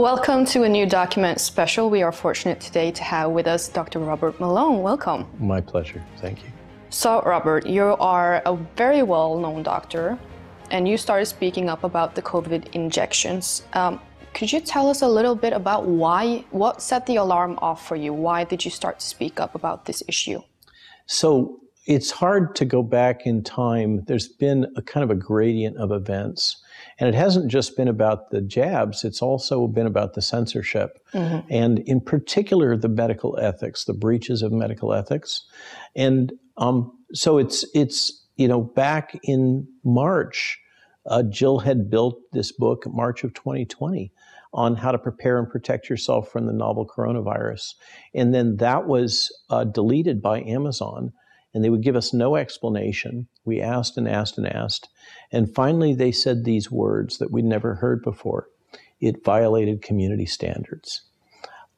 Welcome to a new document special. We are fortunate today to have with us Dr. Robert Malone. Welcome. My pleasure. Thank you. So, Robert, you are a very well known doctor and you started speaking up about the COVID injections. Um, could you tell us a little bit about why, what set the alarm off for you? Why did you start to speak up about this issue? So, it's hard to go back in time. There's been a kind of a gradient of events. And it hasn't just been about the jabs, it's also been about the censorship. Mm-hmm. And in particular, the medical ethics, the breaches of medical ethics. And um, so it's, it's, you know, back in March, uh, Jill had built this book, March of 2020, on how to prepare and protect yourself from the novel coronavirus. And then that was uh, deleted by Amazon and they would give us no explanation. We asked and asked and asked. And finally, they said these words that we'd never heard before it violated community standards.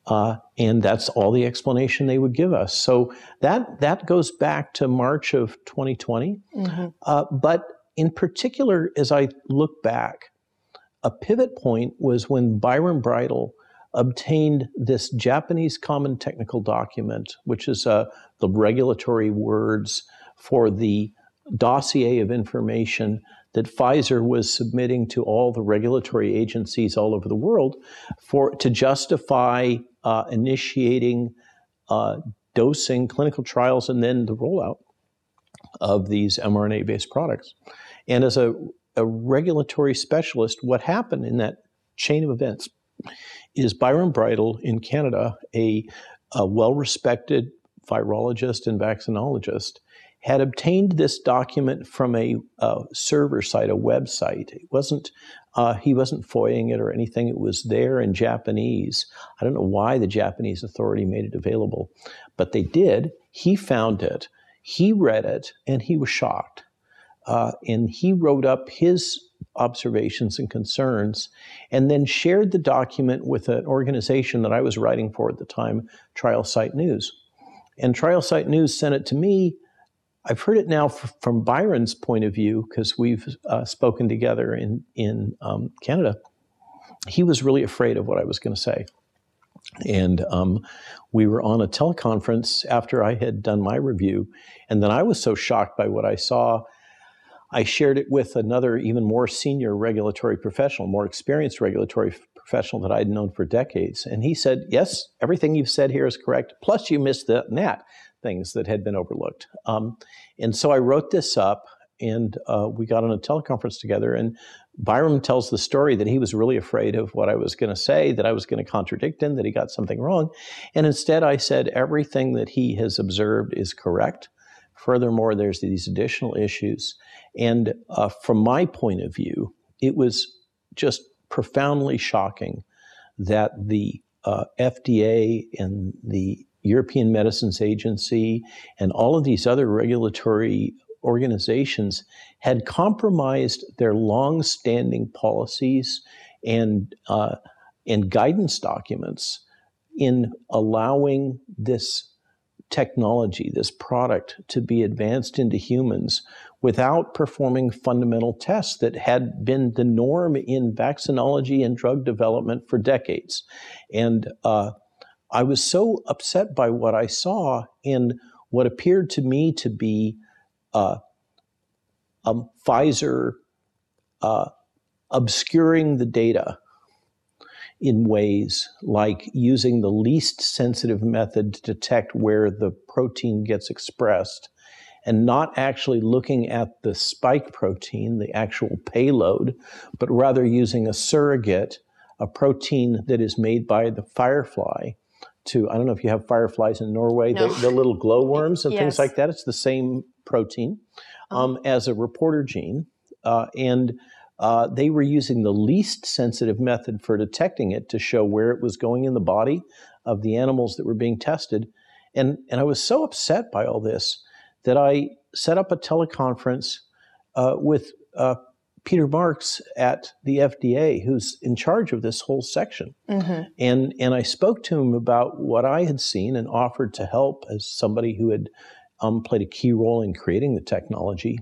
Uh, and that's all the explanation they would give us. So that that goes back to March of 2020. Mm-hmm. Uh, but in particular, as I look back, a pivot point was when Byron Bridle obtained this Japanese Common Technical Document, which is uh, the regulatory words for the dossier of information that Pfizer was submitting to all the regulatory agencies all over the world for to justify uh, initiating uh, dosing clinical trials and then the rollout of these mRNA-based products. And as a, a regulatory specialist, what happened in that chain of events is Byron Bridle in Canada, a, a well respected virologist and vaccinologist, had obtained this document from a, a server site, a website. It wasn't uh, he wasn't foying it or anything. It was there in Japanese. I don't know why the Japanese authority made it available, but they did. He found it. He read it, and he was shocked. Uh, and he wrote up his observations and concerns, and then shared the document with an organization that I was writing for at the time, Trial Site News. And Trial Site News sent it to me. I've heard it now f- from Byron's point of view because we've uh, spoken together in in um, Canada. He was really afraid of what I was going to say, and um, we were on a teleconference after I had done my review, and then I was so shocked by what I saw I shared it with another, even more senior regulatory professional, more experienced regulatory professional that I'd known for decades. And he said, Yes, everything you've said here is correct. Plus, you missed the NAT things that had been overlooked. Um, and so I wrote this up and uh, we got on a teleconference together. And Byron tells the story that he was really afraid of what I was going to say, that I was going to contradict him, that he got something wrong. And instead, I said, Everything that he has observed is correct. Furthermore, there's these additional issues. And uh, from my point of view, it was just profoundly shocking that the uh, FDA and the European Medicines Agency and all of these other regulatory organizations had compromised their long-standing policies and uh, and guidance documents in allowing this technology, this product, to be advanced into humans without performing fundamental tests that had been the norm in vaccinology and drug development for decades. And uh, I was so upset by what I saw in what appeared to me to be uh, um, Pfizer uh, obscuring the data in ways like using the least sensitive method to detect where the protein gets expressed and not actually looking at the spike protein, the actual payload, but rather using a surrogate, a protein that is made by the firefly. To I don't know if you have fireflies in Norway, no. the, the, little glowworms and yes. things like that. It's the same protein oh. um, as a reporter gene, uh, and uh, they were using the least sensitive method for detecting it to show where it was going in the body of the animals that were being tested. And, and I was so upset by all this that I set up a teleconference uh, with uh, Peter Marks at the FDA, who's in charge of this whole section. Mm-hmm. And, and I spoke to him about what I had seen and offered to help as somebody who had um, played a key role in creating the technology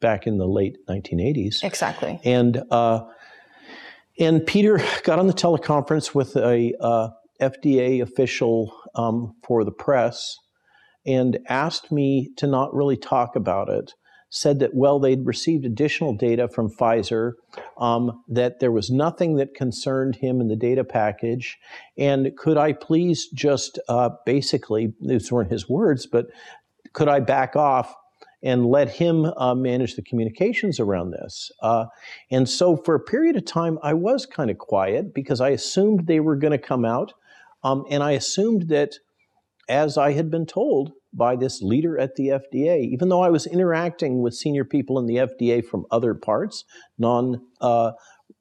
back in the late 1980s. Exactly. And uh, And Peter got on the teleconference with a uh, FDA official um, for the press and asked me to not really talk about it. Said that, well, they'd received additional data from Pfizer, um, that there was nothing that concerned him in the data package. And could I please just uh, basically, these weren't his words, but could I back off and let him uh, manage the communications around this. Uh, and so for a period of time, I was kind of quiet because I assumed they were going to come out. Um, and I assumed that, as I had been told by this leader at the FDA, even though I was interacting with senior people in the FDA from other parts, non uh,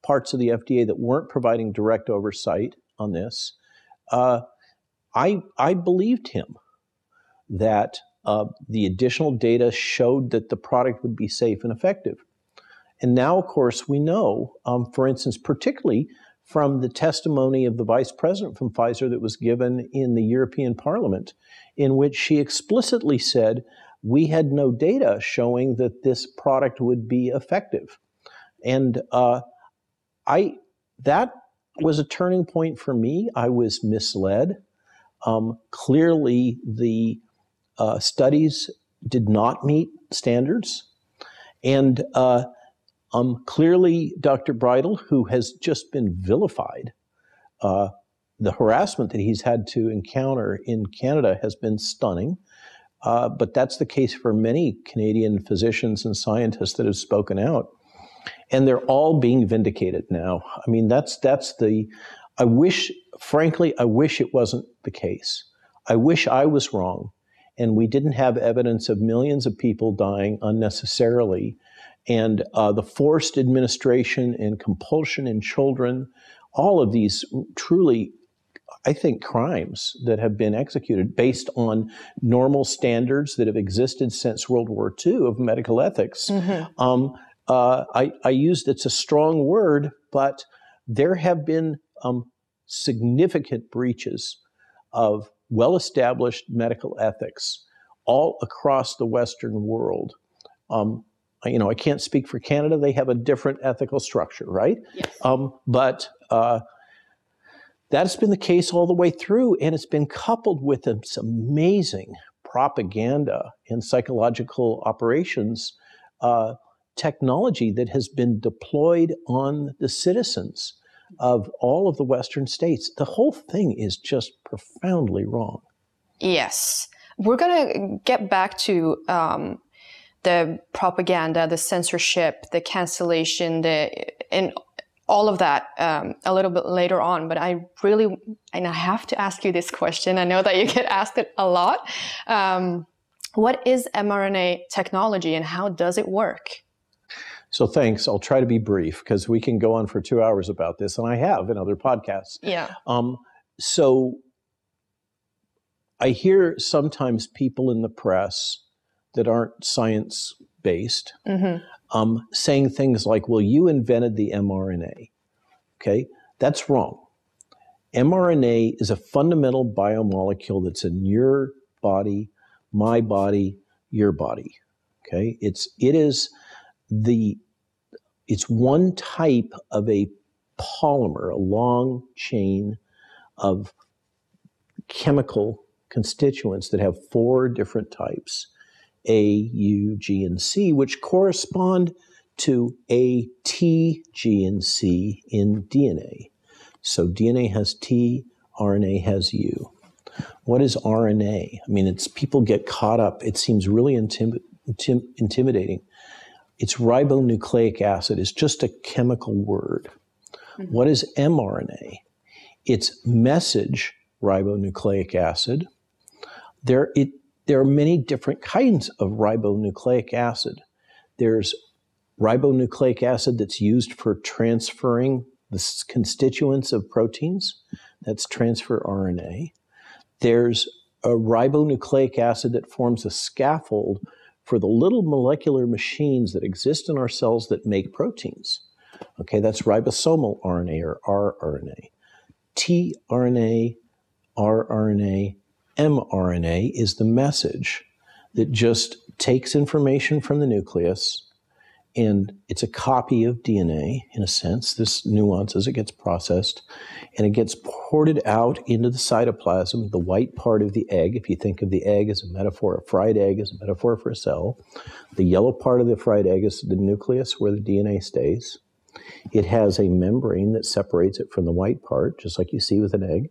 parts of the FDA that weren't providing direct oversight on this, uh, I, I believed him that uh, the additional data showed that the product would be safe and effective. And now, of course, we know, um, for instance, particularly from the testimony of the vice president from Pfizer that was given in the European Parliament, in which she explicitly said, we had no data showing that this product would be effective. And uh, I, that was a turning point for me. I was misled. Um, clearly, the uh, studies did not meet standards. And uh, um, clearly, Dr. Bridle, who has just been vilified, uh, the harassment that he's had to encounter in Canada has been stunning. Uh, but that's the case for many Canadian physicians and scientists that have spoken out. And they're all being vindicated now. I mean, that's that's the. I wish, frankly, I wish it wasn't the case. I wish I was wrong and we didn't have evidence of millions of people dying unnecessarily. And uh, the forced administration and compulsion in children, all of these truly, I think, crimes that have been executed based on normal standards that have existed since World War II of medical ethics. Mm-hmm. Um, uh, I, I, used it's a strong word, but there have been um, significant breaches of well established medical ethics all across the Western world. Um, you know, I can't speak for Canada, they have a different ethical structure, right? Yes. Um, but uh, that's been the case all the way through, and it's been coupled with this amazing propaganda and psychological operations uh, technology that has been deployed on the citizens of all of the Western states. The whole thing is just profoundly wrong. Yes. We're going to get back to um, the propaganda, the censorship, the cancellation, the and all of that um, a little bit later on. But I really, and I have to ask you this question. I know that you get asked it a lot. Um, what is mRNA technology and how does it work? So thanks. I'll try to be brief because we can go on for two hours about this, and I have in other podcasts. Yeah. Um, so I hear sometimes people in the press that aren't science based mm-hmm. um, saying things like, well, you invented the mRNA. Okay, that's wrong. mRNA is a fundamental biomolecule that's in your body, my body, your body. Okay, it's it is the it's one type of a polymer, a long chain of chemical constituents that have four different types A, U, G, and C, which correspond to A, T, G, and C in DNA. So DNA has T, RNA has U. What is RNA? I mean, it's people get caught up. It seems really intim- intim- intimidating it's ribonucleic acid It's just a chemical word. Mm-hmm. What is mRNA? It's message ribonucleic acid. There, it, there are many different kinds of ribonucleic acid. There's ribonucleic acid that's used for transferring the constituents of proteins. That's transfer RNA. There's a ribonucleic acid that forms a scaffold for the little molecular machines that exist in our cells that make proteins. Okay, that's ribosomal RNA or rRNA. tRNA, rRNA, mRNA is the message that just takes information from the nucleus and it's a copy of DNA in a sense. This nuance as it gets processed, and it gets ported out into the cytoplasm, the white part of the egg. If you think of the egg as a metaphor, a fried egg as a metaphor for a cell, the yellow part of the fried egg is the nucleus where the DNA stays. It has a membrane that separates it from the white part, just like you see with an egg.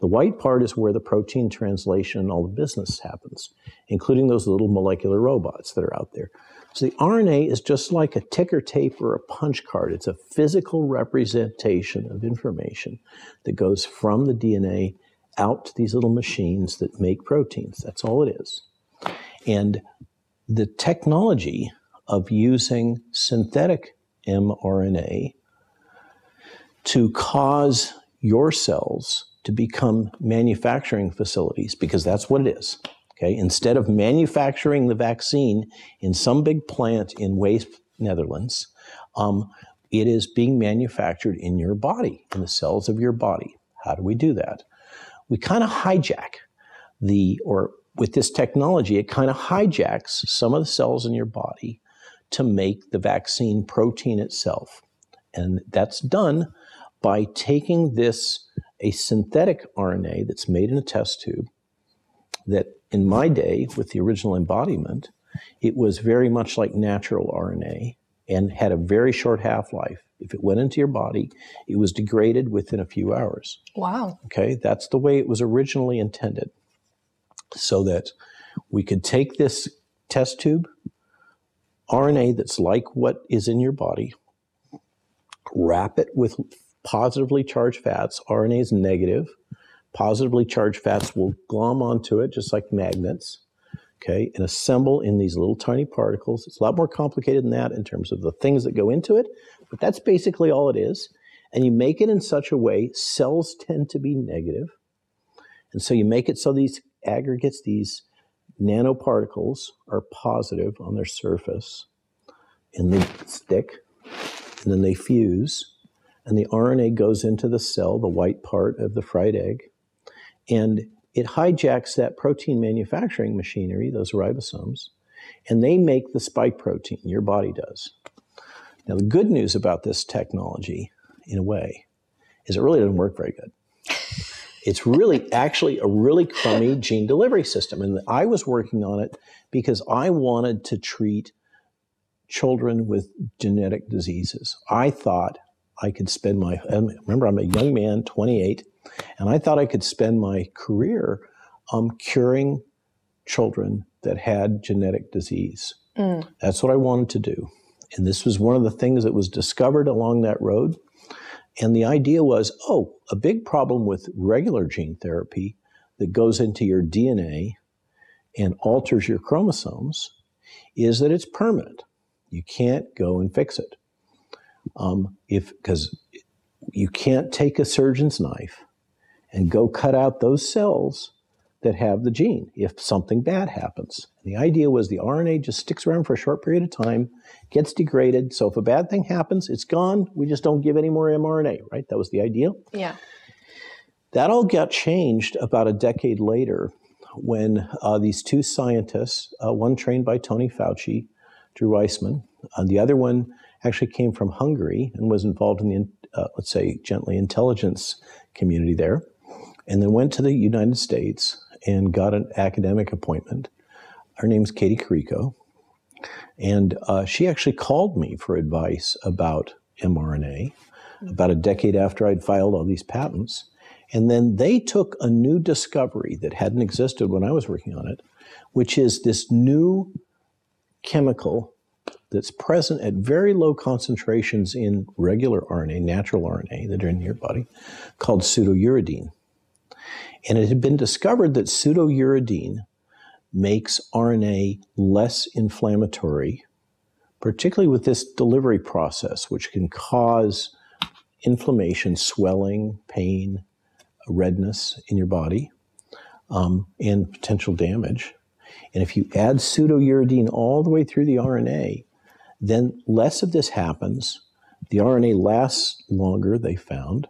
The white part is where the protein translation and all the business happens, including those little molecular robots that are out there. So the RNA is just like a ticker tape or a punch card. It's a physical representation of information that goes from the DNA out to these little machines that make proteins. That's all it is. And the technology of using synthetic mRNA to cause your cells to become manufacturing facilities, because that's what it is. Okay, instead of manufacturing the vaccine in some big plant in Weesp, Netherlands, um, it is being manufactured in your body, in the cells of your body. How do we do that? We kind of hijack the, or with this technology, it kind of hijacks some of the cells in your body to make the vaccine protein itself. And that's done by taking this, a synthetic RNA that's made in a test tube that in my day with the original embodiment, it was very much like natural RNA and had a very short half life. If it went into your body, it was degraded within a few hours. Wow. Okay, that's the way it was originally intended. So that we could take this test tube, RNA that's like what is in your body, wrap it with positively charged fats. RNA is negative positively charged fats will glom onto it just like magnets, okay, and assemble in these little tiny particles. It's a lot more complicated than that in terms of the things that go into it, but that's basically all it is. And you make it in such a way, cells tend to be negative. And so you make it so these aggregates, these nanoparticles, are positive on their surface, and they stick, and then they fuse, and the RNA goes into the cell, the white part of the fried egg, and it hijacks that protein manufacturing machinery, those ribosomes, and they make the spike protein, your body does. Now, the good news about this technology, in a way, is it really doesn't work very good. It's really actually a really crummy gene delivery system. And I was working on it because I wanted to treat children with genetic diseases. I thought I could spend my, remember, I'm a young man, 28. And I thought I could spend my career um, curing children that had genetic disease. Mm. That's what I wanted to do. And this was one of the things that was discovered along that road. And the idea was oh, a big problem with regular gene therapy that goes into your DNA and alters your chromosomes is that it's permanent. You can't go and fix it. Um, if because you can't take a surgeon's knife and go cut out those cells that have the gene if something bad happens. And the idea was the RNA just sticks around for a short period of time, gets degraded. So if a bad thing happens, it's gone. We just don't give any more mRNA, right? That was the idea. Yeah. That all got changed about a decade later when uh, these two scientists, uh, one trained by Tony Fauci, Drew Weissman, and the other one actually came from Hungary and was involved in the, uh, let's say, gently intelligence community there and then went to the United States and got an academic appointment. Her name's Katie Kariko. And uh, she actually called me for advice about mRNA about a decade after I'd filed all these patents. And then they took a new discovery that hadn't existed when I was working on it, which is this new chemical that's present at very low concentrations in regular RNA, natural RNA that are in your body, called pseudouridine. And it had been discovered that pseudouridine makes RNA less inflammatory, particularly with this delivery process, which can cause inflammation, swelling, pain, redness in your body, um, and potential damage. And if you add pseudouridine all the way through the RNA, then less of this happens. The RNA lasts longer, they found,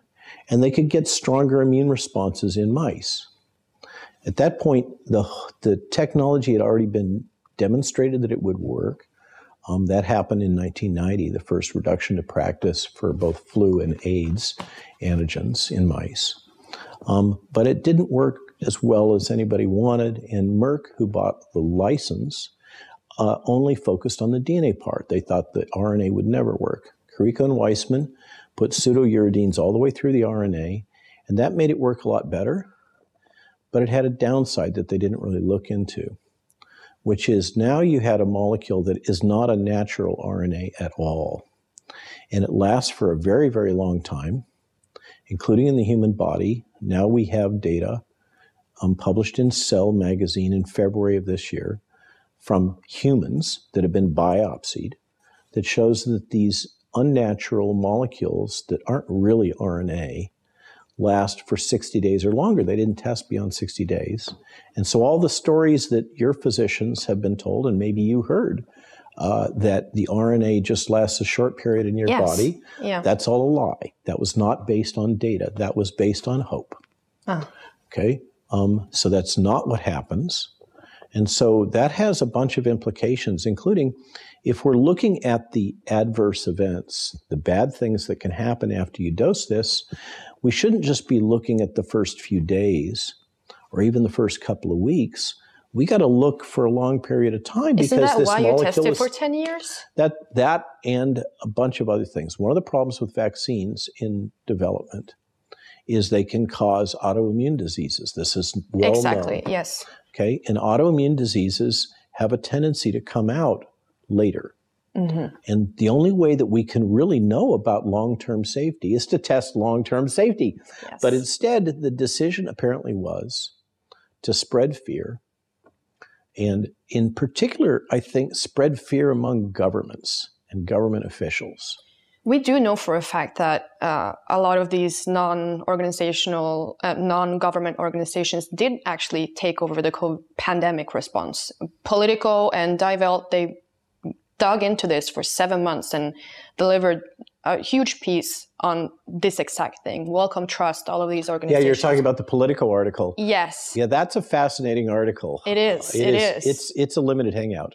and they could get stronger immune responses in mice. At that point, the, the technology had already been demonstrated that it would work. Um, that happened in 1990, the first reduction to practice for both flu and AIDS antigens in mice. Um, but it didn't work as well as anybody wanted, and Merck, who bought the license, uh, only focused on the DNA part. They thought the RNA would never work. Kariko and Weissman put pseudouridines all the way through the RNA, and that made it work a lot better. But it had a downside that they didn't really look into, which is now you had a molecule that is not a natural RNA at all. And it lasts for a very, very long time, including in the human body. Now we have data um, published in Cell magazine in February of this year from humans that have been biopsied that shows that these unnatural molecules that aren't really RNA last for 60 days or longer. They didn't test beyond 60 days. And so all the stories that your physicians have been told, and maybe you heard, uh, that the RNA just lasts a short period in your Yes. body, Yeah. that's all a lie. That was not based on data. That was based on hope. Ah. Okay? Um, so that's not what happens. And so that has a bunch of implications, including if we're looking at the adverse events, the bad things that can happen after you dose this, we shouldn't just be looking at the first few days or even the first couple of weeks. We got to look for a long period of time because Isn't that this why you molecule tested is for 10 years? that that and a bunch of other things. One of the problems with vaccines in development is they can cause autoimmune diseases. This is well exactly, known. yes. Okay, and autoimmune diseases have a tendency to come out later. Mm-hmm. And the only way that we can really know about long-term safety is to test long-term safety. yes. But instead, the decision apparently was to spread fear. And in particular, I think spread fear among governments and government officials. We do know for a fact that uh, a lot of these non-organizational, uh, non-government organizations did actually take over the COVID pandemic response. Politico and Die Welt, they dug into this for seven months and delivered a huge piece on this exact thing. Wellcome Trust, all of these organizations. Yeah, you're talking about the Politico article. Yes, Yeah, that's a fascinating article. it is. it is. It's it's a limited hangout.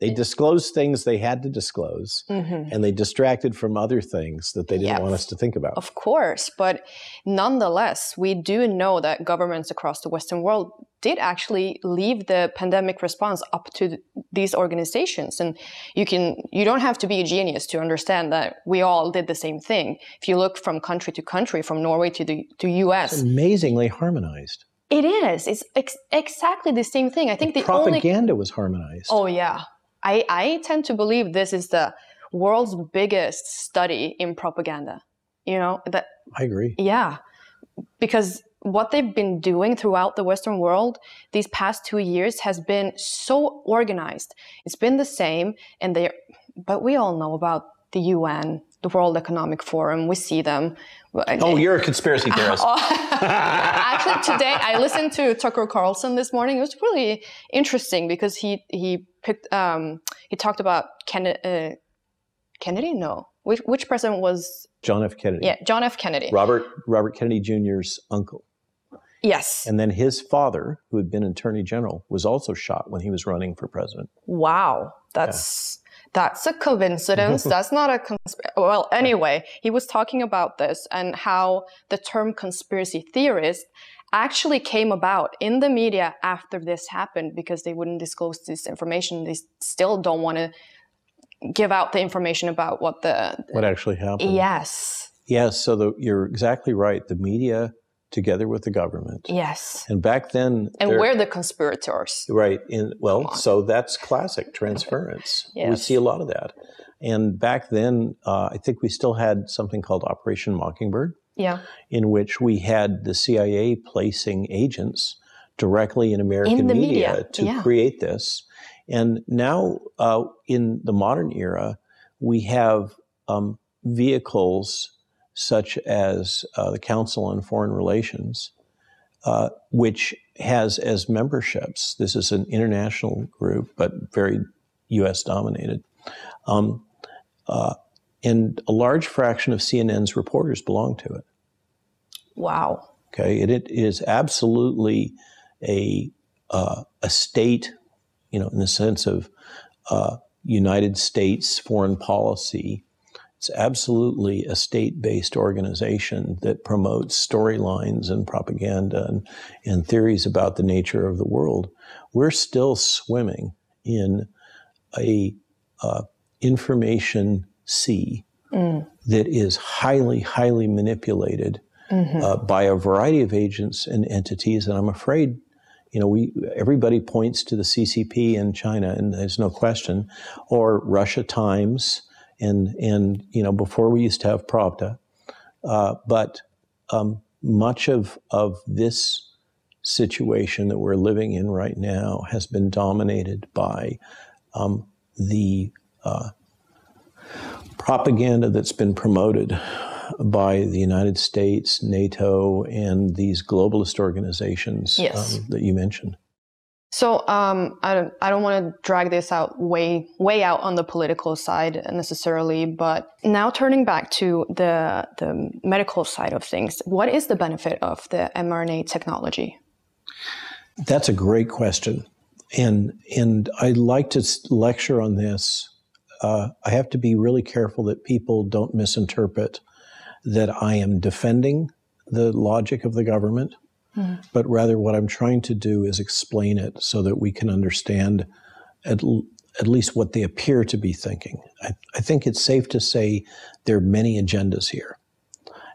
They disclosed things they had to disclose, Mhm. and they distracted from other things that they didn't Yes. want us to think about. Of course, but nonetheless, we do know that governments across the Western world did actually leave the pandemic response up to th- these organizations. And you can you don't have to be a genius to understand that we all did the same thing. If you look from country to country, from Norway to the to US, Amazingly harmonized. it is. It's ex- exactly the same thing. I think the only Propaganda was harmonized. Oh yeah. I, I tend to believe this is the world's biggest study in propaganda. You know, that I agree. yeah, because what they've been doing throughout the Western world these past two years has been so organized. It's been the same, and they, but we all know about the UN, the World Economic Forum. We see them. Oh, you're a conspiracy theorist. Actually, today I listened to Tucker Carlson this morning. It was really interesting because he he picked um, he talked about Kennedy. Uh, Kennedy? No, which which president was? John F. Kennedy. Yeah, John F. Kennedy. Robert Robert Kennedy Jr.'s uncle. Yes. And then his father, who had been attorney general, was also shot when he was running for president. Wow, that's that's a coincidence. that's not a conspiracy. Well, anyway, he was talking about this and how the term conspiracy theorist actually came about in the media after this happened because they wouldn't disclose this information. They still don't want to give out the information about what the What actually happened? yes, Yes, so the, you're exactly right. The media, together with the government, yes, and back then, and we're the conspirators. right in well, so that's classic transference. We see a lot of that. And back then, uh, I think we still had something called Operation Mockingbird, Yeah, in which we had the CIA placing agents directly in American the media, to yeah. create this. And now, uh, in the modern era, we have um, vehicles such as uh, the Council on Foreign Relations, uh, which has as memberships, this is an international group, but very US dominated. Um, uh, and a large fraction of CNN's reporters belong to it. wow, Okay, it, it is absolutely a uh, a state, you know, in the sense of uh, United States foreign policy. It's absolutely a state based organization that promotes storylines and propaganda and, and theories about the nature of the world. We're still swimming in a uh, information sea mm. that is highly, highly manipulated mm-hmm. uh, by a variety of agents and entities. And I'm afraid, you know, we everybody points to the CCP in China, and there's no question, or Russia Times, and and you know, before we used to have Pravda, uh, but um, much of of this situation that we're living in right now has been dominated by um, the uh, propaganda that's been promoted by the United States, NATO, and these globalist organizations yes. um, that you mentioned. So um, I don't, I don't want to drag this out way way out on the political side necessarily, but now turning back to the the medical side of things, what is the benefit of the mRNA technology? That's a great question, and and I like to lecture on this. Uh, I have to be really careful that people don't misinterpret that I am defending the logic of the government, mm. but rather what I'm trying to do is explain it so that we can understand at, at least what they appear to be thinking. I, I, think it's safe to say there are many agendas here.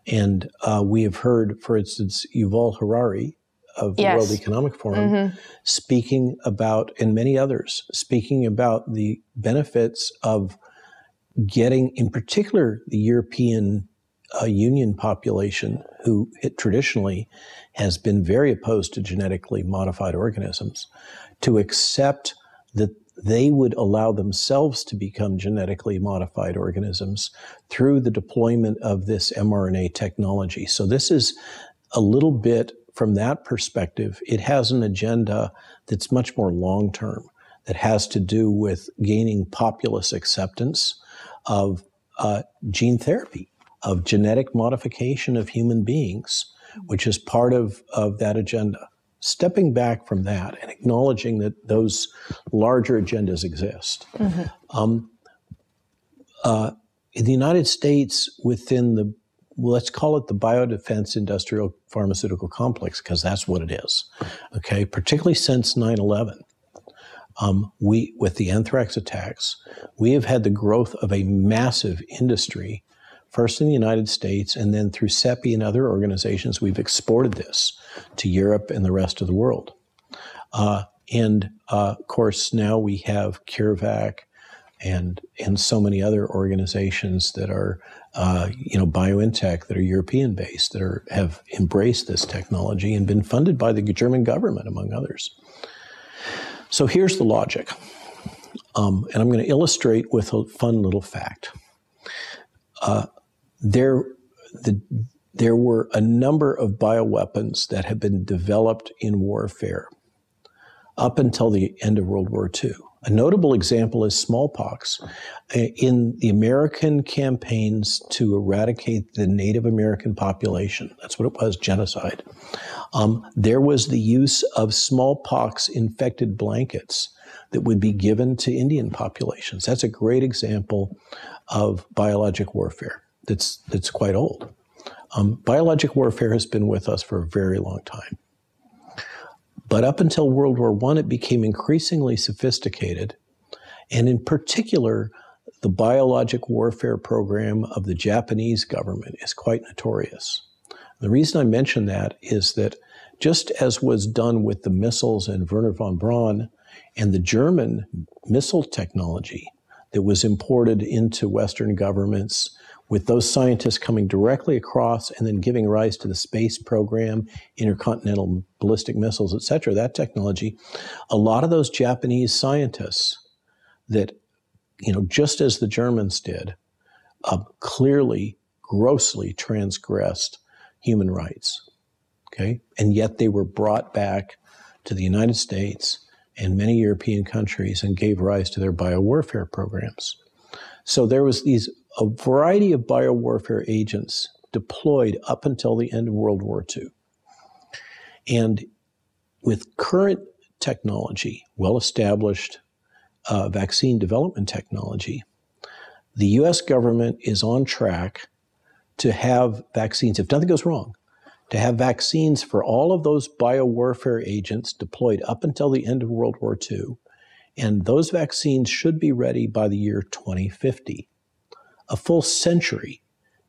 And uh, we have heard, for instance, Yuval Harari of the yes. World Economic Forum mm-hmm. speaking about, and many others, speaking about the benefits of getting, in particular, the European a union population who traditionally has been very opposed to genetically modified organisms to accept that they would allow themselves to become genetically modified organisms through the deployment of this mRNA technology. So, this is a little bit from that perspective, it has an agenda that's much more long term, that has to do with gaining populace acceptance of uh, gene therapy of genetic modification of human beings, which is part of, of that agenda. Stepping back from that and acknowledging that those larger agendas exist. Mm-hmm. Um, uh, in the United States, within the let's call it the biodefense industrial pharmaceutical complex because that's what it is. Okay, particularly since 9 11. Um, we, with the anthrax attacks, we have had the growth of a massive industry first in the United States, and then through CEPI and other organizations, we've exported this to Europe and the rest of the world. Uh, and uh, of course, now we have CureVac and and so many other organizations that are, uh, you know, BioNTech that are European based that are have embraced this technology and been funded by the German government, among others. So here's the logic, um, and I'm going to illustrate with a fun little fact. Uh, there, the, there were a number of bioweapons that had been developed in warfare up until the end of World War II. A notable example is smallpox. In the American campaigns to eradicate the Native American population, that's what it was genocide, um, there was the use of smallpox infected blankets that would be given to Indian populations. That's a great example of biologic warfare that's that's quite old. Um, biologic warfare has been with us for a very long time. But up until World War I, it became increasingly sophisticated. And in particular, the biologic warfare program of the Japanese government is quite notorious. The reason I mention that is that just as was done with the missiles and Wernher von Braun and the German missile technology that was imported into Western governments with those scientists coming directly across and then giving rise to the space program, intercontinental ballistic missiles, et cetera, that technology, a lot of those Japanese scientists that, you know, just as the Germans did, uh, clearly, grossly transgressed human rights. Okay. And yet they were brought back to the United States and many European countries and gave rise to their biowarfare programs. So there was these a variety of biowarfare agents deployed up until the end of World War II. And with current technology, well established uh, vaccine development technology, the US government is on track to have vaccines, if nothing goes wrong, to have vaccines for all of those biowarfare agents deployed up until the end of World War II. And those vaccines should be ready by the year 2050, a full century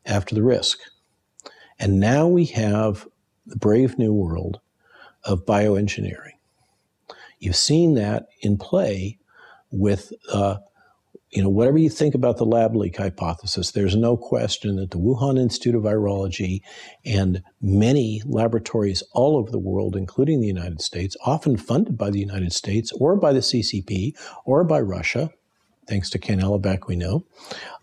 after the risk. And now we have the brave new world of bioengineering. You've seen that in play with, uh, you know, whatever you think about the lab leak hypothesis, there's no question that the Wuhan Institute of Virology and many laboratories all over the world, including the United States, often funded by the United States or by the CCP or by Russia, thanks to Ken Alibek, we know,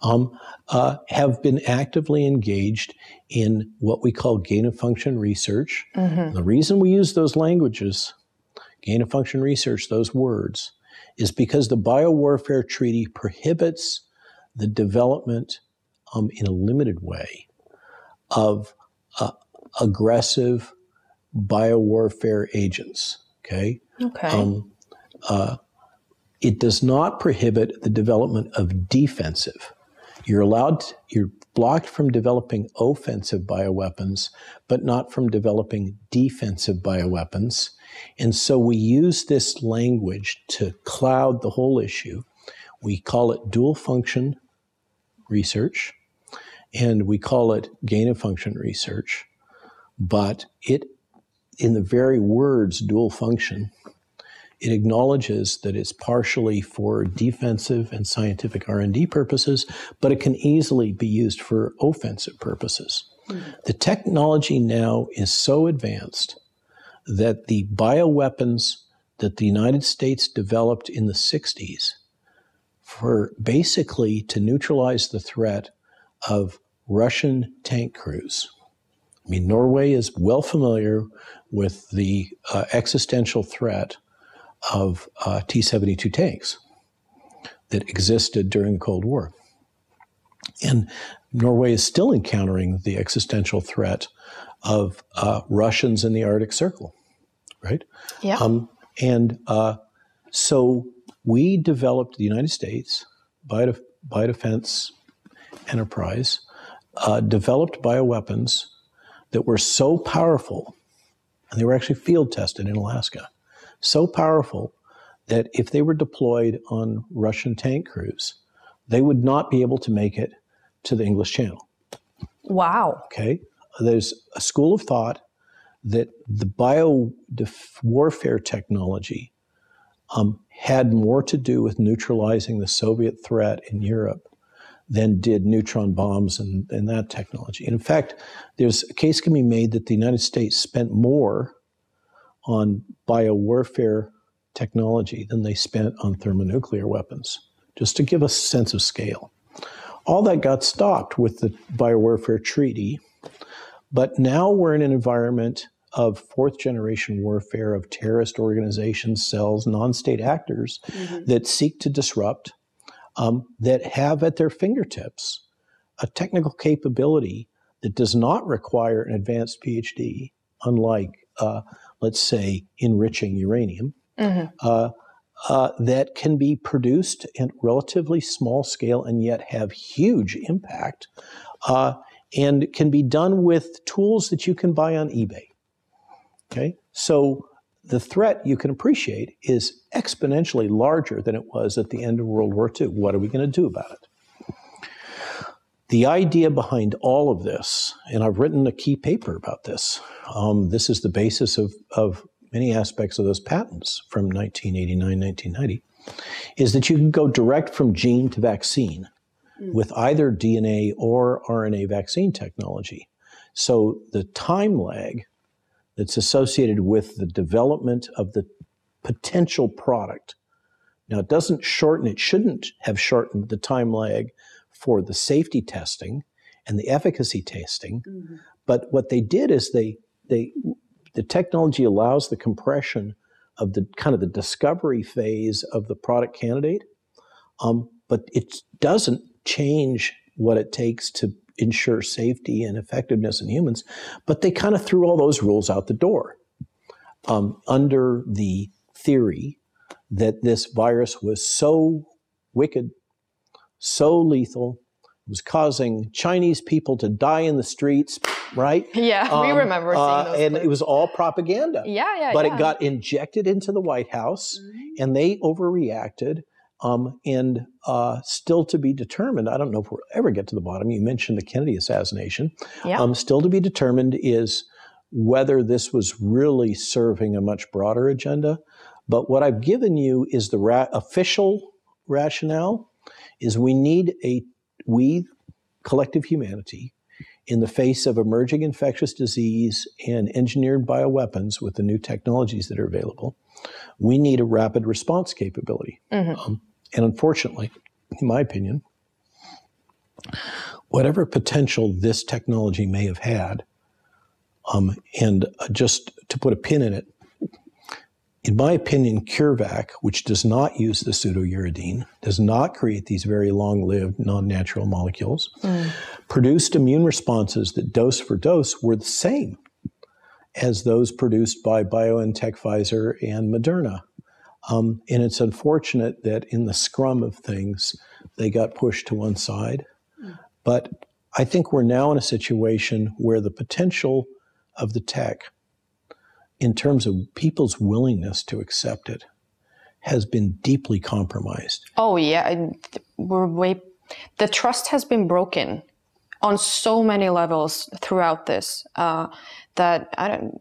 um, uh, have been actively engaged in what we call gain of function research. Mm-hmm. The reason we use those languages, gain of function research, those words, is because the biowarfare treaty prohibits the development um, in a limited way of uh, aggressive biowarfare agents. Okay. Okay. Um, uh, it does not prohibit the development of defensive. You're allowed, you're blocked from developing offensive bioweapons, but not from developing defensive bioweapons. And so we use this language to cloud the whole issue. We call it dual function research, and we call it gain of function research. But it, in the very words dual function, it acknowledges that it's partially for defensive and scientific R&D purposes, but it can easily be used for offensive purposes. Mm-hmm. The technology now is so advanced that the bioweapons that the United States developed in the 60s for basically to neutralize the threat of Russian tank crews. I mean, Norway is well familiar with the uh, existential threat of uh, T 72 tanks that existed during the Cold War. And Norway is still encountering the existential threat of uh, Russians in the Arctic Circle, right? Yeah. Um, and uh, so we developed the United States Biodef- Biodefense Enterprise, uh, developed bioweapons that were so powerful, and they were actually field tested in Alaska, so powerful that if they were deployed on Russian tank crews, they would not be able to make it to the English Channel. Wow. Okay. There's a school of thought that the bio warfare technology um, had more to do with neutralizing the Soviet threat in Europe than did neutron bombs and, and that technology. And in fact, there's a case can be made that the United States spent more on biowarfare technology than they spent on thermonuclear weapons, just to give a sense of scale. All that got stopped with the biowarfare treaty, but now we're in an environment of fourth generation warfare of terrorist organizations, cells, non state actors mm-hmm. that seek to disrupt, um, that have at their fingertips a technical capability that does not require an advanced PhD, unlike uh, let's say, enriching uranium, mm-hmm. uh, uh, that can be produced in relatively small scale and yet have huge impact, uh, and can be done with tools that you can buy on eBay. Okay, so the threat you can appreciate is exponentially larger than it was at the end of World War II. What are we going to do about it? The idea behind all of this, and I've written a key paper about this, um, this is the basis of, of many aspects of those patents from 1989, 1990, is that you can go direct from gene to vaccine mm. with either DNA or RNA vaccine technology. So the time lag that's associated with the development of the potential product. Now, it doesn't shorten, it shouldn't have shortened the time lag for the safety testing and the efficacy testing. Mm-hmm. But what they did is they they the technology allows the compression of the kind of the discovery phase of the product candidate, um, but it doesn't change what it takes to ensure safety and effectiveness in humans. But they kind of threw all those rules out the door um, under the theory that this virus was so wicked, so lethal, was causing Chinese people to die in the streets, right? Yeah, we Um, remember seeing uh, and clips. it was all propaganda. yeah, yeah, but yeah. it got injected into the White House, Mhm. and they overreacted. Um, and uh, still to be determined. I don't know if we'll ever get to the bottom. You mentioned the Kennedy assassination. Yeah. Um, still to be determined is whether this was really serving a much broader agenda. But what I've given you is the ra- official rationale: is we need a we collective humanity in the face of emerging infectious disease and engineered bioweapons with the new technologies that are available, we need a rapid response capability. Mhm. Um, and unfortunately, in my opinion, whatever potential this technology may have had, um, and uh, just to put a pin in it, in my opinion, CureVac, which does not use the pseudouridine, does not create these very long lived, non natural molecules, produced immune responses that dose for dose were the same as those produced by BioNTech, Pfizer, and Moderna. Um, and it's unfortunate that in the scrum of things, they got pushed to one side. But I think we're now in a situation where the potential of the tech, in terms of people's willingness to accept it, has been deeply compromised. Oh yeah, we're way. The trust has been broken on so many levels throughout this. Uh, that I don't.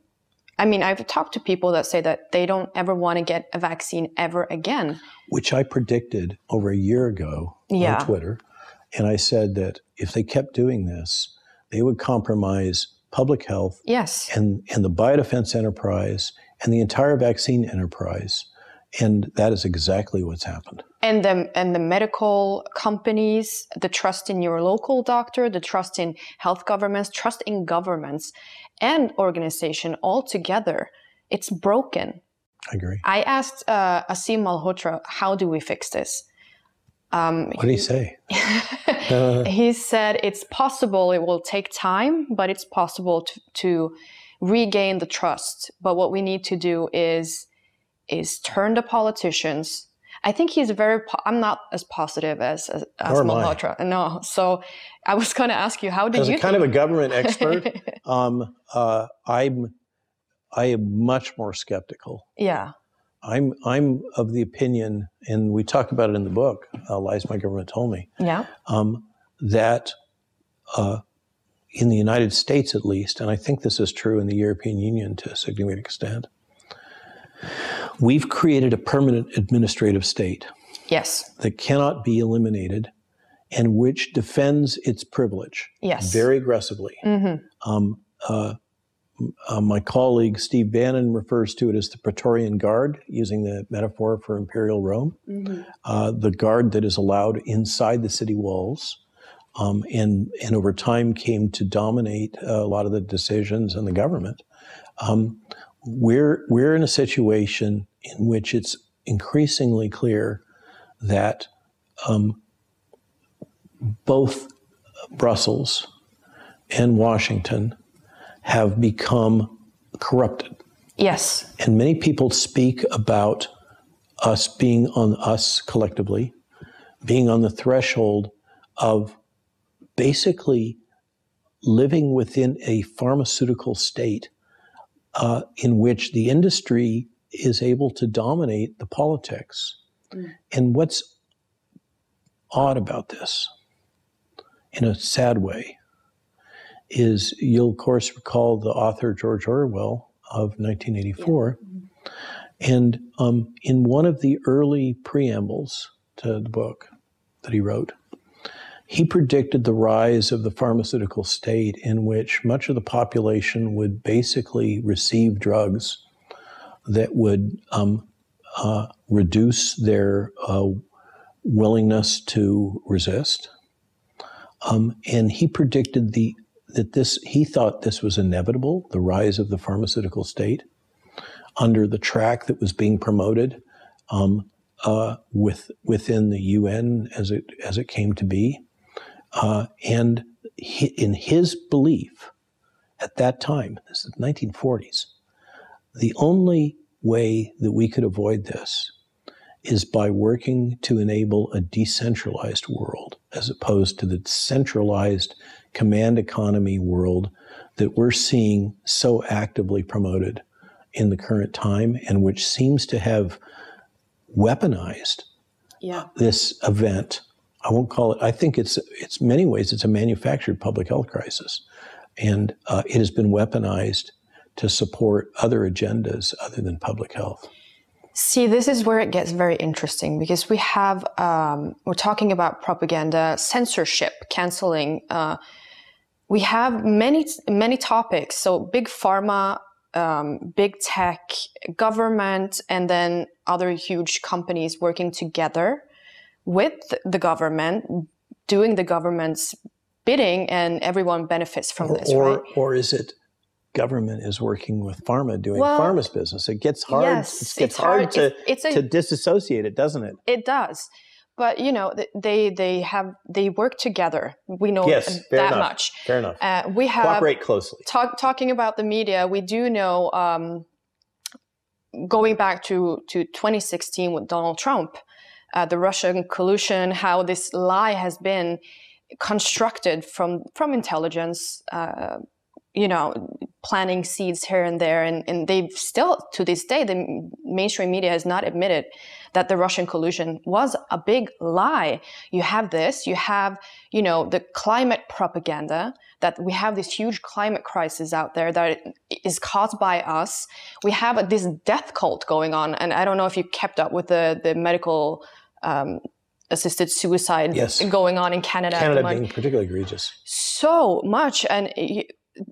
I mean, I've talked to people that say that they don't ever want to get a vaccine ever again. which I predicted over a year ago Yeah. on Twitter. And I said that if they kept doing this, they would compromise public health Yes. and, and the biodefense enterprise and the entire vaccine enterprise. And that is exactly what's happened. and the and the medical companies, the trust in your local doctor, the trust in health governments, trust in governments and organization all together, it's broken. I agree. I asked uh, Aseem Malhotra, how do we fix this? Um, What did he say? Uh, he said it's possible it will take time, but it's possible to, to regain the trust. But what we need to do is is turn the politicians. I think he's very. Po- I'm not as positive as as, as am I. No, so I was going to ask you, how did As you a kind of a government expert, um, uh, I'm, I am much more skeptical. yeah, I'm, I'm of the opinion, and we talk about it in the book, uh, Lies My Government Told Me, yeah, um, that uh, in the United States, at least, and I think this is true in the European Union to a significant extent, we've created a permanent administrative state yes, that cannot be eliminated and which defends its privilege yes, very aggressively. hmm Um, uh, uh, my colleague Steve Bannon refers to it as the Praetorian Guard, using the metaphor for Imperial Rome uh, the guard that is allowed inside the city walls, um, and and over time came to dominate uh, a lot of the decisions in the government. Um, we're we're in a situation in which it's increasingly clear that um, both Brussels and Washington have become corrupted. yes, And many people speak about us being on us collectively, being on the threshold of basically living within a pharmaceutical state uh, in which the industry is able to dominate the politics. And what's odd about this, in a sad way, is you'll of course recall the author George Orwell of 1984. And um, in one of the early preambles to the book that he wrote, he predicted the rise of the pharmaceutical state in which much of the population would basically receive drugs that would um, uh, reduce their uh, willingness to resist. Um, and he predicted the that this he thought this was inevitable, the rise of the pharmaceutical state under the track that was being promoted um, uh, with within the UN as it as it came to be, uh, and he, in his belief at that time, this is the 1940s, the only way that we could avoid this is by working to enable a decentralized world as opposed to the centralized command economy world that we're seeing so actively promoted in the current time and which seems to have weaponized Yeah. this event. I won't call it. I think it's it's many ways it's a manufactured public health crisis, and uh, it has been weaponized to support other agendas other than public health. See, this is where it gets very interesting because we have um, we're talking about propaganda, censorship, canceling. Uh, we have many many topics. So big pharma, um, big tech, government, and then other huge companies working together with the government, doing the government's bidding, and everyone benefits from Or, this, or, right? or is it government is working with pharma doing Well, pharma's business? It gets hard. yes, it gets it's hard, hard. to It's- it's a- to disassociate it, doesn't it? It does, but you know they they have they work together. We know Yes, that enough. much. Fair enough. Uh, we have Cooperate closely. talk, talking about the media. We do know um, going back to to 2016 with Donald Trump, uh, the Russian collusion, how this lie has been constructed from from intelligence. Uh, you know, planting seeds here and there, and, and they've still, to this day, the mainstream media has not admitted that the Russian collusion was a big lie. You have this, you have, you know, the climate propaganda that we have this huge climate crisis out there that is caused by us. We have this death cult going on, and I don't know if you kept up with the the medical. Um, assisted suicide Yes. going on in Canada. Canada being particularly egregious. so much and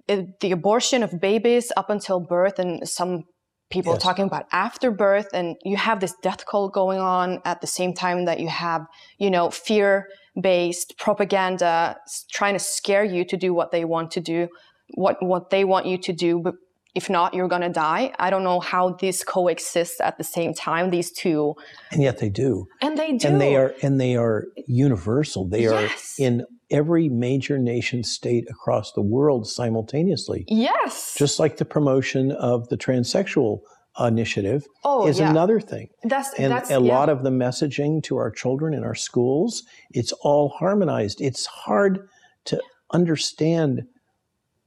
Uh, the abortion of babies up until birth and some people Yes. talking about after birth and you have this death cult going on at the same time that you have you know fear based propaganda trying to scare you to do what they want to do what what they want you to do but if not you're going to die. I don't know how these coexist at the same time these two. And yet they do. and they do and they are and they are universal. They Yes. are in every major nation state across the world simultaneously. Yes. Just like the promotion of the transsexual initiative oh is yeah. another thing. That's and that's a yeah. lot of the messaging to our children in our schools it's all harmonized. It's hard to understand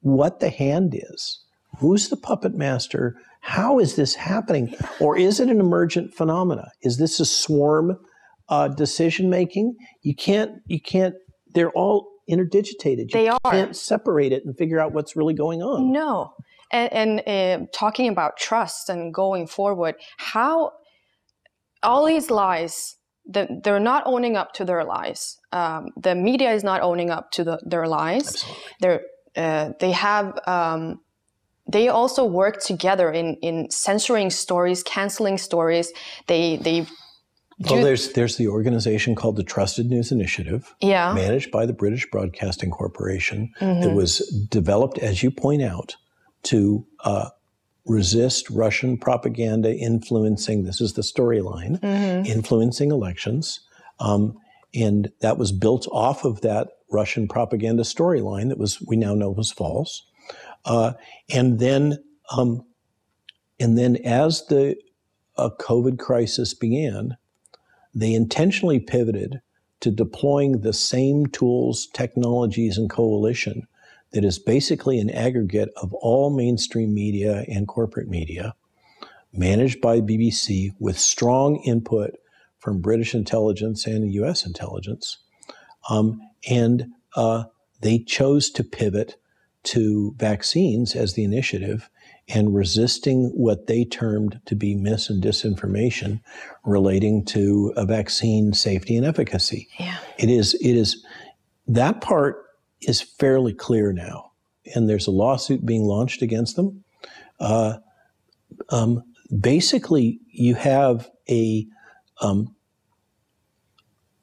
what the hand is who's the puppet master how is this happening or is it an emergent phenomena is this a swarm uh, decision making you can't you can't they're all interdigitated you They are. can't separate it and figure out what's really going on No. And, and uh, talking about trust and going forward, how all these lies, the, they're not owning up to their lies. Um, the media is not owning up to the, their lies. Absolutely. They're, uh, they have, um, they also work together in, in censoring stories, canceling stories. They, they, well do- there's there's the organization called the trusted news initiative yeah, managed by the British Broadcasting Corporation Mm-hmm. that was developed, as you point out, to uh, resist Russian propaganda influencing, this is the storyline, Mm-hmm. influencing elections. Um, and that was built off of that Russian propaganda storyline that was, we now know was false. Uh, and then, um, and then as the uh, COVID crisis began, they intentionally pivoted to deploying the same tools, technologies, and coalition that is basically an aggregate of all mainstream media and corporate media, managed by BBC with strong input from British intelligence and US intelligence. Um, and uh, they chose to pivot to vaccines as the initiative and resisting what they termed to be mis and disinformation relating to a vaccine safety and efficacy. yeah. It is, it is, that part is fairly clear now. And there's a lawsuit being launched against them. Uh, um, basically, you have a, um,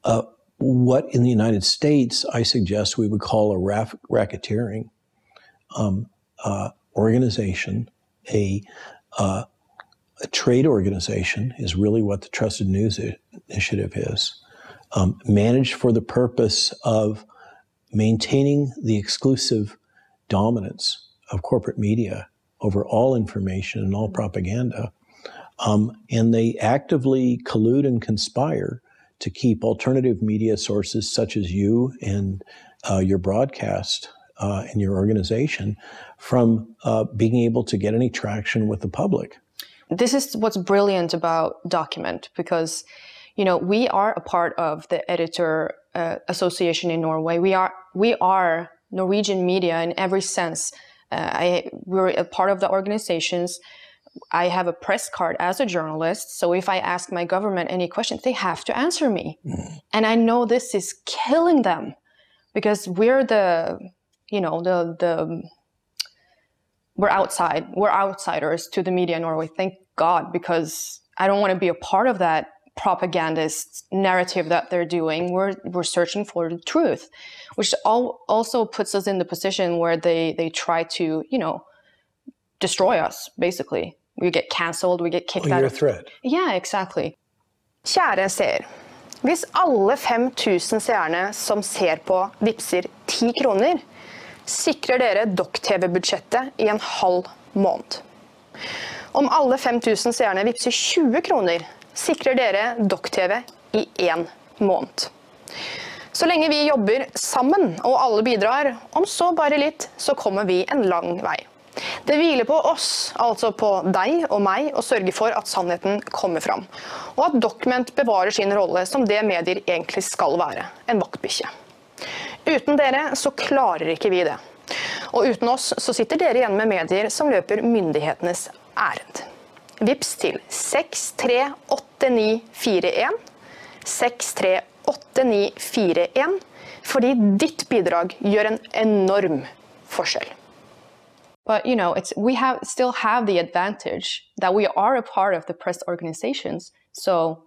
a, what in the United States I suggest we would call a raff- racketeering um, uh, organization, a, uh, a trade organization is really what the Trusted News I- Initiative is, um, managed for the purpose of maintaining the exclusive dominance of corporate media over all information and all propaganda, Um, and they actively collude and conspire to keep alternative media sources such as you and uh, your broadcast uh, and your organization from uh, being able to get any traction with the public. This is what's brilliant about Document because, you know, we are a part of the editor uh, association in Norway. We are we are Norwegian media in every sense. Uh, I we're a part of the organizations. I have a press card as a journalist, so if I ask my government any questions, they have to answer me. Mm. And I know this is killing them because we're the, you know, the the we're outside. We're outsiders to the media in Norway. Thank God, because I don't want to be a part of that propagandist narrative that they're doing. We're we're searching for the truth, which all, also puts us in the position where they they try to you know destroy us basically. We get cancelled, we get kicked oh, well, out. You're a threat. Yeah, exactly. Kjære seer. Hvis alle 5000 seerne som ser på, vippser 10 kroner, sikrer dere Dokk-TV-budsjettet i en halv måned. Om alle 5000 seerne vippser 20 kroner, sikrer dere Dokk-TV i én måned. Så lenge vi jobber sammen og alle bidrar, om så bare litt, så kommer vi en lang vei. Det hviler på oss, altså på deg og meg, å sørge for at sannheten kommer fram. Og at Document bevarer sin rolle som det medier egentlig skal være, en vaktbikkje. Uten dere så klarer ikke vi det. Og uten oss så sitter dere igjen med medier som løper myndighetenes ærend. Vips til 638941. 638941. Fordi ditt bidrag gjør en enorm forskjell. But you know, it's we have still have the advantage that we are a part of the press organizations. So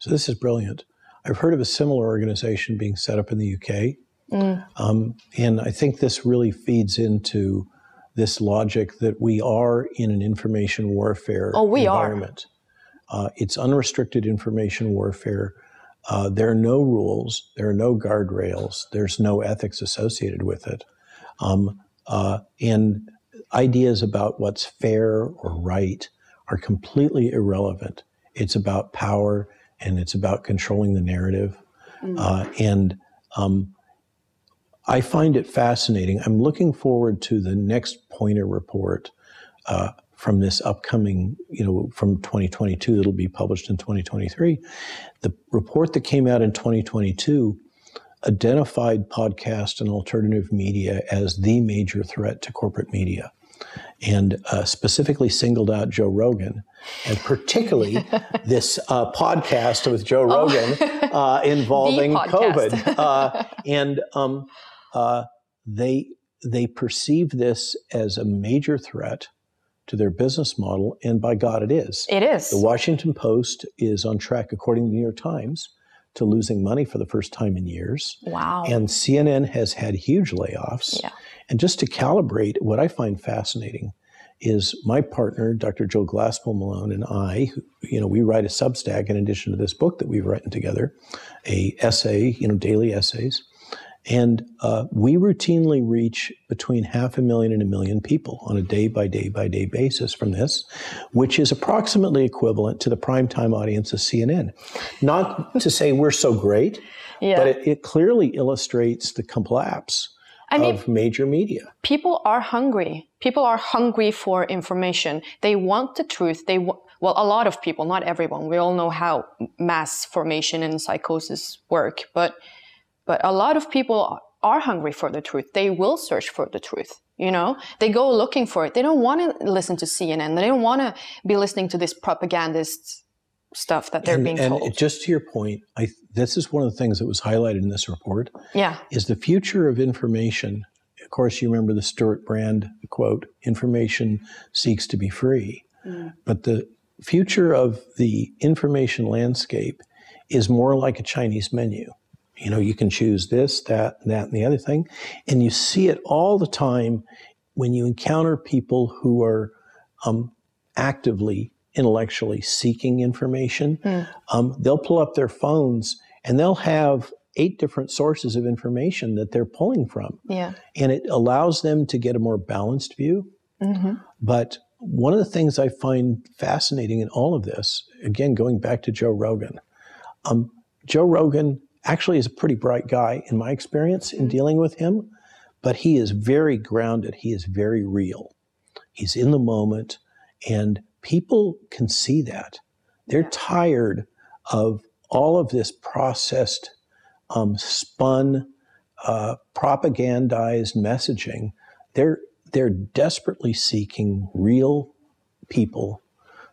So this is brilliant. I've heard of a similar organization being set up in the UK. Mm. Um, and I think this really feeds into this logic that we are in an information warfare oh, we environment. Are. Uh, it's unrestricted information warfare. Uh, there are no rules, there are no guardrails, there's no ethics associated with it. Um, uh, and ideas about what's fair or right are completely irrelevant. It's about power and it's about controlling the narrative. Mm. and um, I find it fascinating. I'm looking forward to the next Pointer report uh, from this upcoming, you know, from 2022 that'll be published in 2023. The report that came out in 2022 identified podcast and alternative media as the major threat to corporate media and uh, specifically singled out Joe Rogan, and particularly this uh, podcast with Joe oh. Rogan oh. uh, involving COVID. Uh, and um, uh, they they perceive this as a major threat to their business model, and by God, it is. It is. The Washington Post is on track, according to the New York Times, to losing money for the first time in years. Wow. And CNN has had huge layoffs. Yeah. And just to calibrate, what I find fascinating is my partner, Dr. Jill Glasspool Malone, and I, you know, we write a Substack in addition to this book that we've written together, a essay, you know, daily essays. And uh, we routinely reach between half a million and a million people on a day by day by day basis from this, which is approximately equivalent to the primetime audience of CNN. Not to say we're so great, yeah. but it, it, clearly illustrates the collapse I mean, of major media. People are hungry. People are hungry for information. They want the truth. They w- well, a lot of people, not everyone. We all know how mass formation and psychosis work, but but a lot of people are hungry for the truth. They will search for the truth. You know, they go looking for it. They don't want to listen to CNN. They don't want to be listening to this propagandist stuff that they're and, being and told. just to your point, I, this is one of the things that was highlighted in this report. Yeah, is the future of information. Of course, you remember the Stewart Brand quote: "Information seeks to be free," mm. but the future of the information landscape is more like a Chinese menu. You know, you can choose this, that, that, and the other thing. And you see it all the time when you encounter people who are um, actively, intellectually seeking information. Mm. Um, they'll pull up their phones and they'll have eight different sources of information that they're pulling from. Yeah. And it allows them to get a more balanced view. Mm-hmm. But one of the things I find fascinating in all of this, again, going back to Joe Rogan, um, Joe Rogan actually is a pretty bright guy in my experience in dealing with him, but he is very grounded. He is very real. He's in the moment, and people can see that. They're tired of all of this processed, um, spun, uh, propagandized messaging. They're they're desperately seeking real people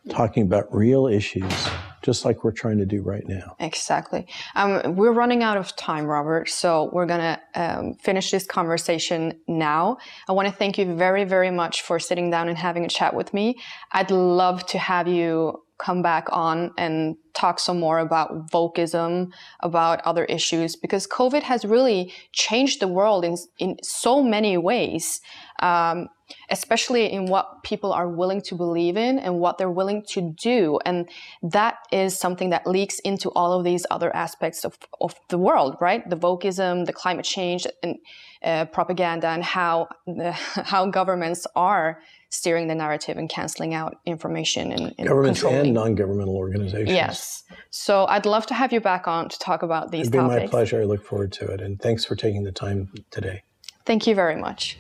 talking about real issues, just like we're trying to do right now. Exactly. Um, we're running out of time, Robert, so we're going to um, finish this conversation now. I want to thank you very, very much for sitting down and having a chat with me. I'd love to have you come back on and talk some more about wokeism, about other issues, because COVID has really changed the world in, in so many ways, um, especially in what people are willing to believe in and what they're willing to do. And that is something that leaks into all of these other aspects of, of the world, right? The wokeism, the climate change, and uh, propaganda, and how, the, how governments are steering the narrative and canceling out information and, and Governments and non-governmental organizations. Yes. So I'd love to have you back on to talk about these It'd be topics. my pleasure. I look forward to it. And thanks for taking the time today. Thank you very much.